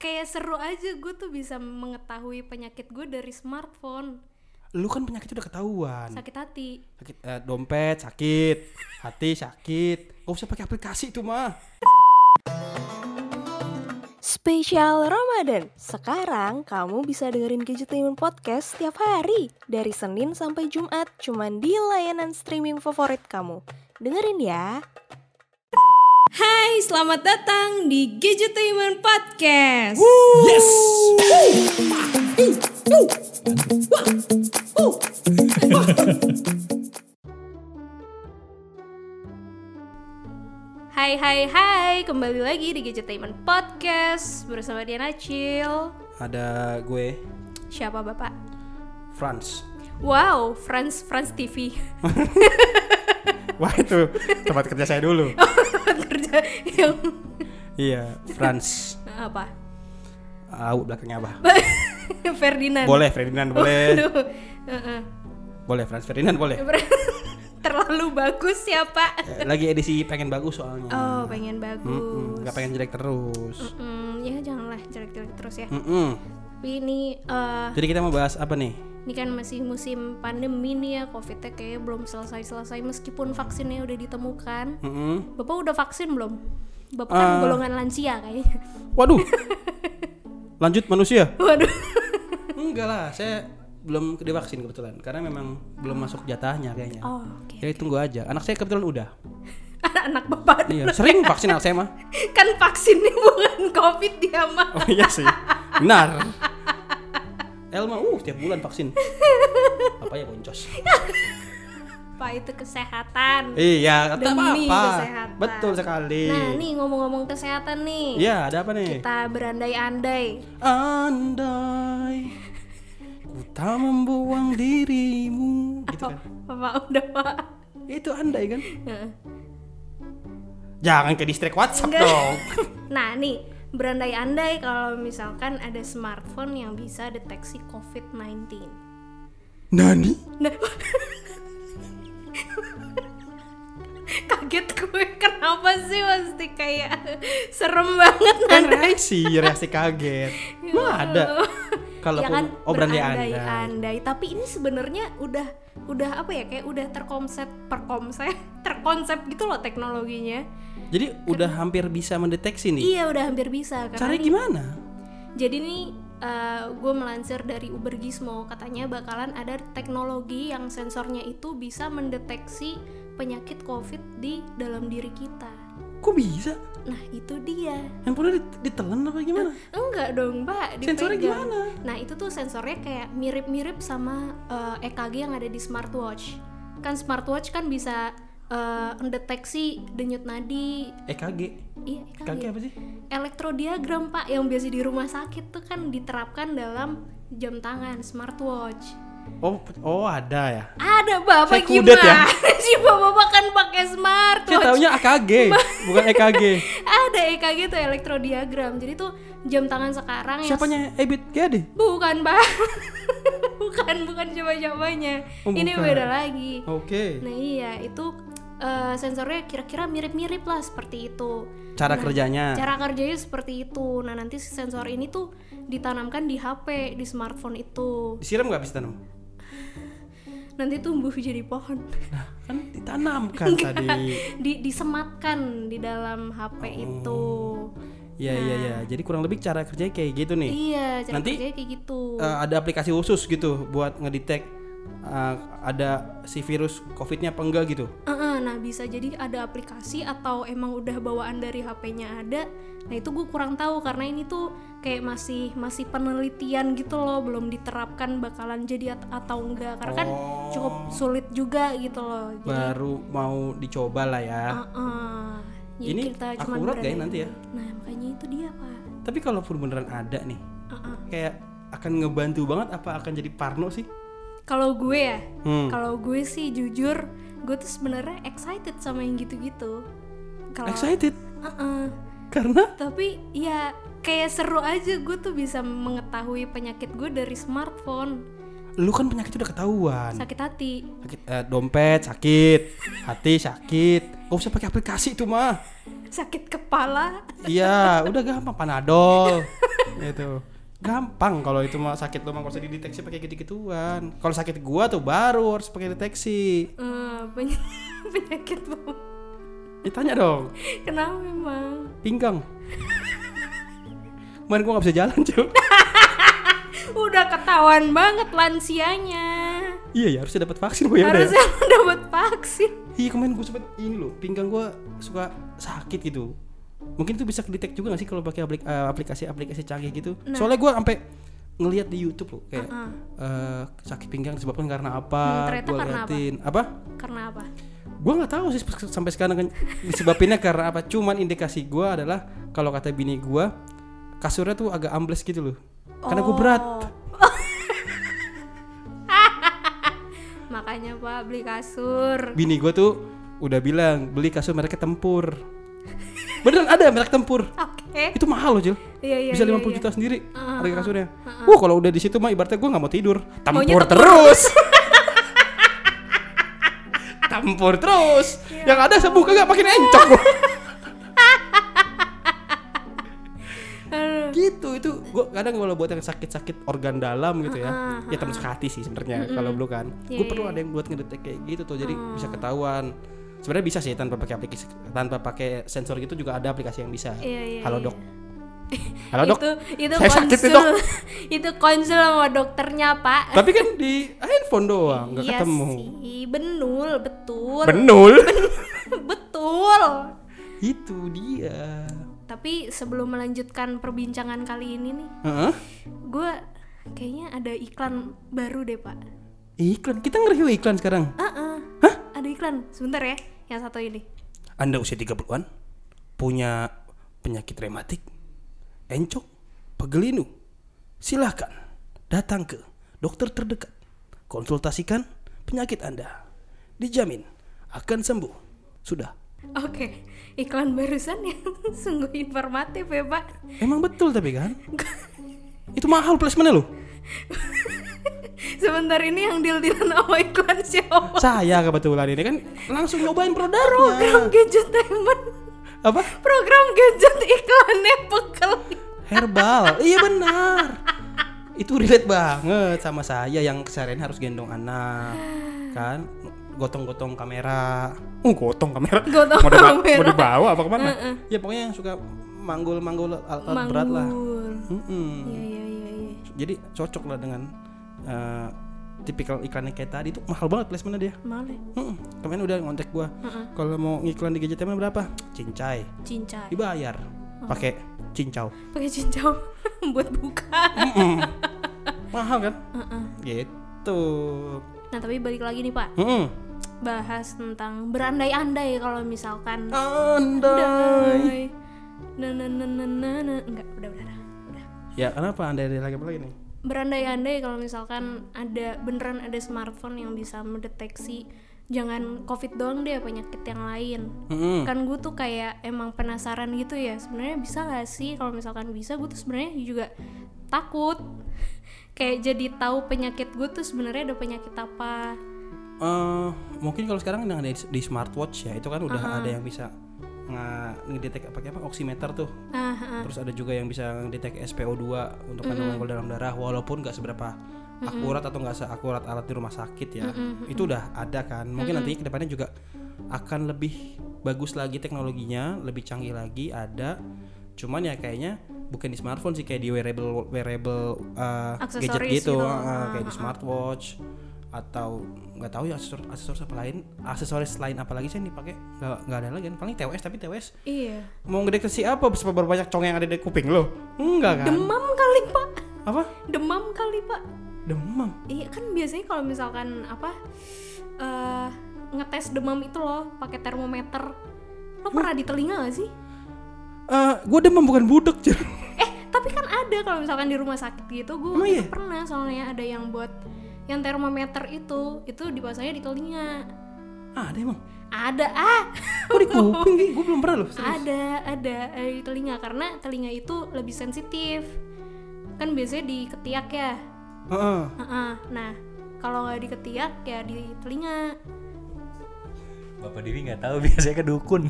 kayak seru aja gue tuh bisa mengetahui penyakit gue dari smartphone Lu kan penyakit udah ketahuan. sakit hati Sakit eh, dompet sakit, hati sakit. Gak usah pakai aplikasi itu mah. Spesial Ramadan. Sekarang kamu bisa dengerin Gadgetainment Podcast setiap hari dari Senin sampai Jumat cuman di layanan streaming favorit kamu. Dengerin ya. Hai selamat datang di Gadgetainment Podcast Yes. Hai hai hai kembali lagi di Gadgetainment Podcast bersama Diana Cil Ada gue siapa bapak Franz. Wow Friends Friends TV Wah itu tempat kerja saya dulu. yang iya, Franz. apa Au belakangnya apa? Ferdinand Boleh Ferdinand boleh. Aduh, heeh. Boleh Franz Ferdinand boleh. terlalu bagus ya pak Eh, Lagi edisi pengen bagus soalnya. oh pengen bagus Mm-mm, Gak pengen jelek terus. Mm, ya janganlah jelek-jelek terus ya Mm-mm. tapi ini eh, Jadi kita mau bahas apa nih? Ini kan masih musim pandemi nih ya covidnya kayak belum selesai-selesai meskipun vaksinnya udah ditemukan Mm-mm. bapak udah vaksin belum bapak kan Eh. golongan lansia kayaknya Waduh. Lanjut manusia? waduh Enggak lah, saya belum divaksin kebetulan karena memang belum masuk jatahnya kayaknya. oh oke Jadi tunggu aja. Anak saya kebetulan udah. anak bapak Iya, sering vaksin anak saya mah. kan vaksinnya bukan covid dia mah Oh iya sih. Benar. Elma, uh, tiap bulan vaksin. Apa ya boncos? pak itu kesehatan Iya, Demi apa? kesehatan. Betul sekali. nah nih ngomong-ngomong kesehatan nih Iya, ada apa nih? kita berandai-andai Andai ku tak membuang dirimu, gitu kan? bapak udah pak Itu andai kan? Jangan ke distrik WhatsApp Enggak. dong. Nah, nih berandai-andai kalau misalkan ada smartphone yang bisa deteksi COVID-19. Nani? Nah, kaget gue kenapa sih pasti kayak serem banget Kan reaksi, reaksi kaget. Emang ada? Kalau ya kan oh berandai andai. berandai-andai. tapi ini sebenarnya udah udah apa ya kayak udah terkonsep perkonsep terkonsep gitu loh teknologinya Jadi udah hampir bisa mendeteksi nih. iya udah hampir bisa karena Caranya nih- gimana? Jadi nih gue melansir dari Uber Gizmo katanya bakalan ada teknologi yang sensornya itu bisa mendeteksi penyakit COVID di dalam diri kita. Kok bisa? Nah itu dia. Handphone dit- ditelan apa gimana? Enggak dong mbak. Sensornya dipegang. gimana? Nah itu tuh sensornya kayak mirip-mirip sama eh, EKG yang ada di smartwatch. Kan smartwatch kan bisa eh, mendeteksi denyut nadi. EKG. Iya EKG. EKG apa sih? elektrodiagram pak yang biasa di rumah sakit tuh kan diterapkan dalam jam tangan smartwatch Oh, oh ada ya. ada bapak Saya gimana ya. sih bapak kan pakai Saya smartwatch taunya AKG, bukan E EKG. ada EKG tuh elektrodiagram jadi tuh jam tangan sekarang yang Siapanya Ebit Gade? bukan pak bukan bukan siapa-siapanya Oh, ini bukan. beda lagi Oke. nah iya itu eh, sensornya kira-kira mirip-mirip lah seperti itu Cara Nah, kerjanya. Cara kerjanya seperti itu. Nah, nanti sensor ini tuh ditanamkan di HP, di smartphone itu. Disiram nggak bisa tanam? Nanti tumbuh jadi pohon. Nah, kan ditanamkan tadi. di disematkan di dalam HP itu. Iya iya iya. Jadi kurang lebih cara kerjanya kayak gitu nih. Iya, cara Nanti, kerjanya kayak gitu. Eh, ada aplikasi khusus gitu buat ngedetect eh, ada si virus COVID-nya apa enggak gitu. Uh-uh, nah, bisa jadi ada aplikasi atau emang udah bawaan dari HP-nya ada. Nah, itu gue kurang tahu karena ini tuh kayak masih masih penelitian gitu loh, belum diterapkan bakalan jadi at- atau enggak. Karena kan Oh. cukup sulit juga gitu loh. Jadi Baru mau dicoba lah ya. Uh-uh. Jadi Ini kita cuman akurat gak ya nanti ya? Nah makanya itu dia pak. Tapi kalaupun beneran ada nih, Uh-uh. kayak akan ngebantu banget apa akan jadi parno sih? Kalau gue ya, Hmm. kalau gue sih jujur, gue tuh sebenarnya excited sama yang gitu-gitu. Kalau Excited Uh-uh. karena Tapi ya kayak seru aja gue tuh bisa mengetahui penyakit gue dari smartphone. lu kan penyakit udah ketahuan. Sakit hati. Sakit eh, dompet sakit, hati sakit. Gak usah pakai aplikasi itu mah. sakit kepala Iya, udah gampang panadol. itu. Gampang kalau itu mah sakit lu mah gak usah dideteksi pakai gitu-gituan. Kalau sakit gua tuh baru harus pakai deteksi. Eh, peny- penyakit bu Ditanya dong, kenapa memang pinggang. Kemarin gua gak bisa jalan, cuy. udah ketahuan banget lansianya iya ya, harusnya dapat vaksin gua ya ya. harusnya dapat vaksin Iya kemarin gue sempet ini loh, pinggang gue suka sakit gitu. Mungkin itu bisa detect juga gak sih kalau pakai eh, aplikasi-aplikasi canggih gitu? Nah. Soalnya gue sampai ngelihat di YouTube loh kayak eh, sakit pinggang disebabkan karena Hmm, apa? ternyata Gua karena apa? liatin. apa? karena apa Gue nggak tahu sih sampai sekarang kan disebabinnya karena apa. Cuman indikasi gue adalah kalau kata bini gue kasurnya tuh agak ambles gitu loh. Karena gue berat. Oh. makanya pak beli kasur Bini gue tuh udah bilang beli kasur mereknya tempur. Beneran ada merek tempur. oke Itu mahal loh, Jil. iya iya bisa iya, 50 iya. juta sendiri harga kasurnya. Wah kalau udah di situ mah ibaratnya gue nggak mau tidur, tempur. terus. tampur terus. Iya. Yang ada sembuh kagak makin encok gua. gitu itu gue kadang kalau buat yang sakit-sakit organ dalam gitu ya ya terus ke hati sih sebenarnya kalau belum kan gue Iya, perlu iya, ada yang buat ngedetek kayak gitu tuh jadi bisa ketahuan sebenarnya bisa sih tanpa pakai aplikasi tanpa pakai sensor gitu juga ada aplikasi yang bisa Iya, iya, halo iya. dok halo dok itu itu Saya sakit nih, konsul Dok. itu konsul sama dokternya pak Tapi kan di handphone doang, nggak iya ketemu. sih benul betul Benul. betul Itu dia. tapi sebelum melanjutkan perbincangan kali ini nih Heeh. gue kayaknya ada iklan baru deh pak Iklan. Kita nge-review iklan sekarang. Ah, ada iklan sebentar ya yang satu ini Anda usia 30-an punya penyakit rematik, encok, pegelinu. Silahkan datang ke dokter terdekat. Konsultasikan penyakit Anda. Dijamin akan sembuh. Sudah. Oke, iklan barusan yang sungguh informatif ya Pak. Emang betul tapi kan? Itu mahal placementnya loh. Sebentar ini yang deal-dealan sama iklan siapa? Saya kebetulan ini kan langsung nyobain Program produknya. gadgetainment, Apa? program gadget iklannya pekel. Herbal. iya benar. Itu relate banget sama saya yang keseharian harus gendong anak. Kan gotong-gotong kamera. Uh, gotong kamera. Gotong mau, kamera. mau dibawa apa ke mana? Ya pokoknya yang suka manggul-manggul alat-alat berat lah. Iya iya. Jadi cocok lah dengan eh, tipikal iklannya kayak tadi itu mahal banget placementnya dia. Malah Mm-mm. Kemarin udah ngontek gua. Kalau mau ngiklan di gadget emang berapa? Cincai. cincai. Dibayar. Pakai cincau. Pakai cincau buat buka. Mm-mm. Mahal kan? Gitu. Nah tapi balik lagi nih Pak, Mm-mm. bahas tentang berandai-andai kalau misalkan Andai. Nah, nah, nah, nah, nah, nah. enggak udah udah udah. Ya kenapa andai lagi apa lagi nih? Berandai-andai kalau misalkan ada beneran ada smartphone yang bisa mendeteksi jangan covid doang deh penyakit yang lain. Mm-mm. kan gue tuh kayak emang penasaran gitu ya sebenarnya bisa gak sih kalau misalkan bisa gue tuh sebenarnya juga takut. Kayak jadi tahu penyakit gue tuh sebenarnya ada penyakit apa. Eh, mungkin kalau sekarang yang ada di, smartwatch ya itu kan udah ada yang bisa ngedetek pakai apa oximeter tuh. ah ah. Terus ada juga yang bisa ngedetek SPO2 untuk kandungan alkohol dalam darah walaupun nggak seberapa akurat atau nggak seakurat alat di rumah sakit ya. Itu udah ada kan. Mungkin nanti ke depannya juga akan lebih bagus lagi teknologinya, lebih canggih lagi ada. Cuman ya kayaknya bukan di smartphone sih kayak di wearable wearable uh, gadget gitu, gitu. uh, kayak di smartwatch atau nggak tahu ya aksesoris aksesoris apa lain aksesoris lain apa lagi sih yang dipakai? Nggak nggak ada lagi kan? Paling TWS tapi TWS iya. Mau ngedeteksi apa? Seberapa banyak cong yang ada di kuping lo? Enggak kan? Demam kali pak. Apa? Demam kali pak. Demam? Iya kan biasanya kalau misalkan apa eh ngetes demam itu loh pakai termometer. Lo pernah di telinga gak sih? eh gue demam bukan budek. Eh tapi kan ada kalau misalkan di rumah sakit gitu gue Emang iya? pernah. Soalnya ada yang buat yang termometer itu itu dipasangnya di telinga. ah ada emang Ada ah kok di kuping sih gue belum pernah loh serius. ada ada ada di telinga karena telinga itu lebih sensitif kan biasanya di ketiak ya. Heeh. Heeh. Nah kalau nggak di ketiak ya di telinga. Bapak Dewi nggak tahu biasanya ke dukun.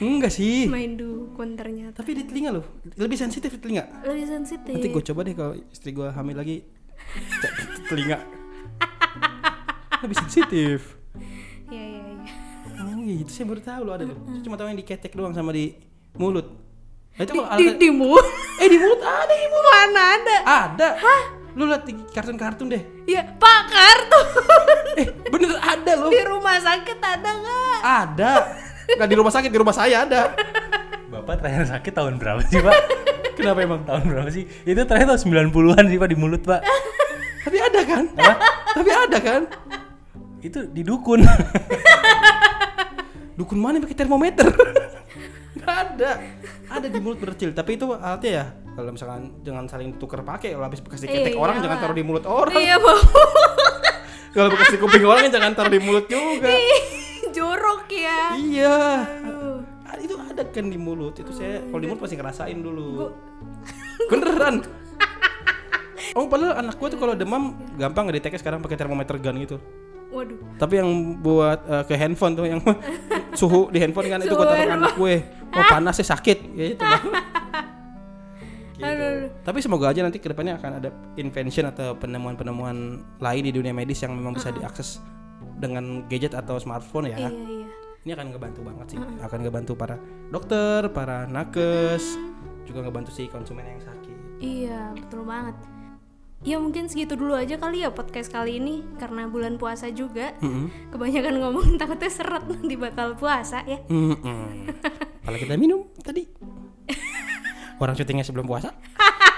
Enggak sih. main dukun ternyata Tapi di telinga loh, lebih sensitif di telinga. lebih sensitif Nanti gue coba deh kalau istri gue hamil lagi cek telinga. Lebih sensitif. ya ya ya Oh gitu, saya baru tahu loh ada loh. Saya cuma tahu yang diketek doang sama di mulut. Nah, itu di, kalau di, di mulut eh di mulut ada di mulut. mana ada Ada. Lu lihat di kartun-kartun deh. ya pak kartu Eh, bener ada loh. di rumah sakit ada nggak Ada. Nggak di rumah sakit, di rumah saya ada. Bapak terakhir sakit tahun berapa sih Pak? Kenapa emang? tahun berapa sih? Itu terakhir tahun 90-an sih Pak di mulut Pak. Tapi ada kan? Tapi ada kan? Itu di dukun. Dukun mana yang pakai termometer? Gak ada. Ada di mulut berkecil, tapi itu alatnya ya. Kalau misalkan jangan saling tukar pakai, kalau habis bekas diketek Iya orang jangan lah. taruh di mulut orang. iya Kalau bekas di kuping orang jangan taruh di mulut juga. Jorok ya iya. Aduh. Ah, Itu ada kan di mulut. Itu saya kalau di mulut pasti ngerasain dulu. Beneran. Oh padahal anak gua tuh kalau demam gampang ngedeteknya sekarang pakai termometer gun gitu. waduh Tapi yang buat eh, ke handphone tuh yang suhu di handphone kan itu gua taruh anak gue. Oh panasnya sakit gitu. Gitu. Aduh. Tapi semoga aja nanti ke depannya akan ada invention atau penemuan-penemuan lain di dunia medis yang memang bisa diakses dengan gadget atau smartphone ya. iya iya Ini akan ngebantu banget sih. Akan ngebantu para dokter, para nakes, juga ngebantu si konsumen yang sakit. Iya, betul banget. Ya mungkin segitu dulu aja kali ya podcast kali ini karena bulan puasa juga. Mm-mm. Kebanyakan ngomong takutnya seret nanti bakal puasa ya. Mm-mm. Kalau kita minum tadi. Orang syutingnya sebelum puasa.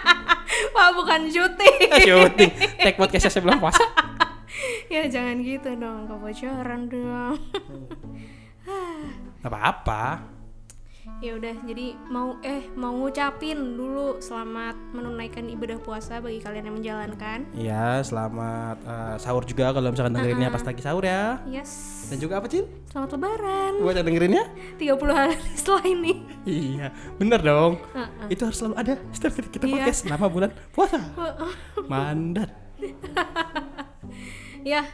Wah, bukan syuting. Eh, syuting. Take podcastnya sebelum puasa. ya jangan gitu dong, kebocoran dong. Gak apa-apa. ya udah, jadi mau eh mau ngucapin dulu selamat menunaikan ibadah puasa bagi kalian yang menjalankan. Iya, selamat eh, sahur juga kalau misalkan dengerinnya pas lagi sahur ya. Yes. Dan juga apa, Cil? Selamat lebaran. Buat yang dengerinnya? 30 hari setelah ini. Iya, bener dong. Heeh. Itu harus selalu ada setiap kita, Iya. podcast selama bulan puasa. Mandat. Ya,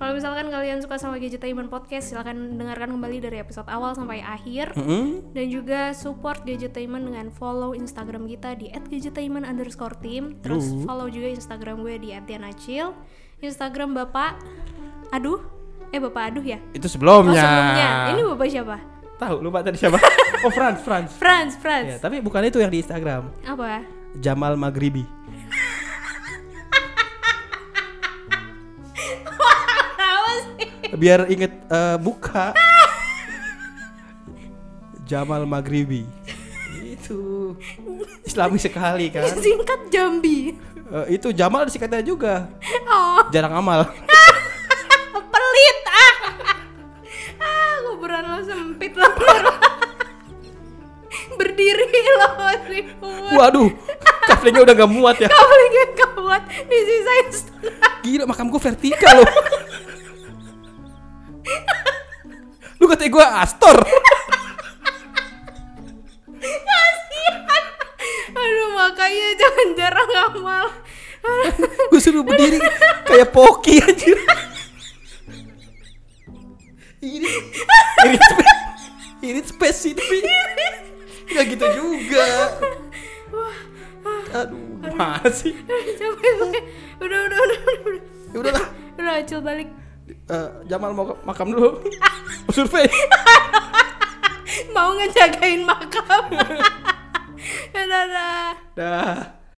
kalau misalkan kalian suka sama Gadgetainment Podcast, silahkan dengarkan kembali dari episode awal sampai akhir. Mm-mm. Dan juga support Gadgetainment dengan follow Instagram kita di @gadgetainment underscore team. Terus Lu. follow juga Instagram gue di @dianacil. Instagram Bapak Aduh, eh Bapak Aduh ya? Itu sebelumnya. Oh sebelumnya, ini Bapak siapa? Tahu lupa tadi siapa? oh, Franz, Franz. Franz, Franz. Ya, tapi bukan itu yang di Instagram. Apa? Jamal Maghribi. Biar inget eh, buka. Jamal Maghribi. Itu Islami sekali kan. Singkat Jambi. Eh, itu Jamal disingkatnya juga. Oh, Jarang amal. pelit ah. ah, kuburan lo sempit lo. Berdiri lo kubur. Waduh, kaflingnya udah gak muat ya. Kaplingnya kuat, disisain setengah. Gila makam gue vertikal loh. Katanya gue Astor. Aduh, makanya jangan jarang amal. gue suruh berdiri kayak Poki anjir. Ini ini space tapi nggak gitu juga. Aduh, gimana sih? Capek gue. Udah, udah, udah, udah, udah. Ya udahlah, Udah, acil balik. Eh, Jamal mau makam dulu. Survei. Mau ngejagain makam. Dadah. Dah.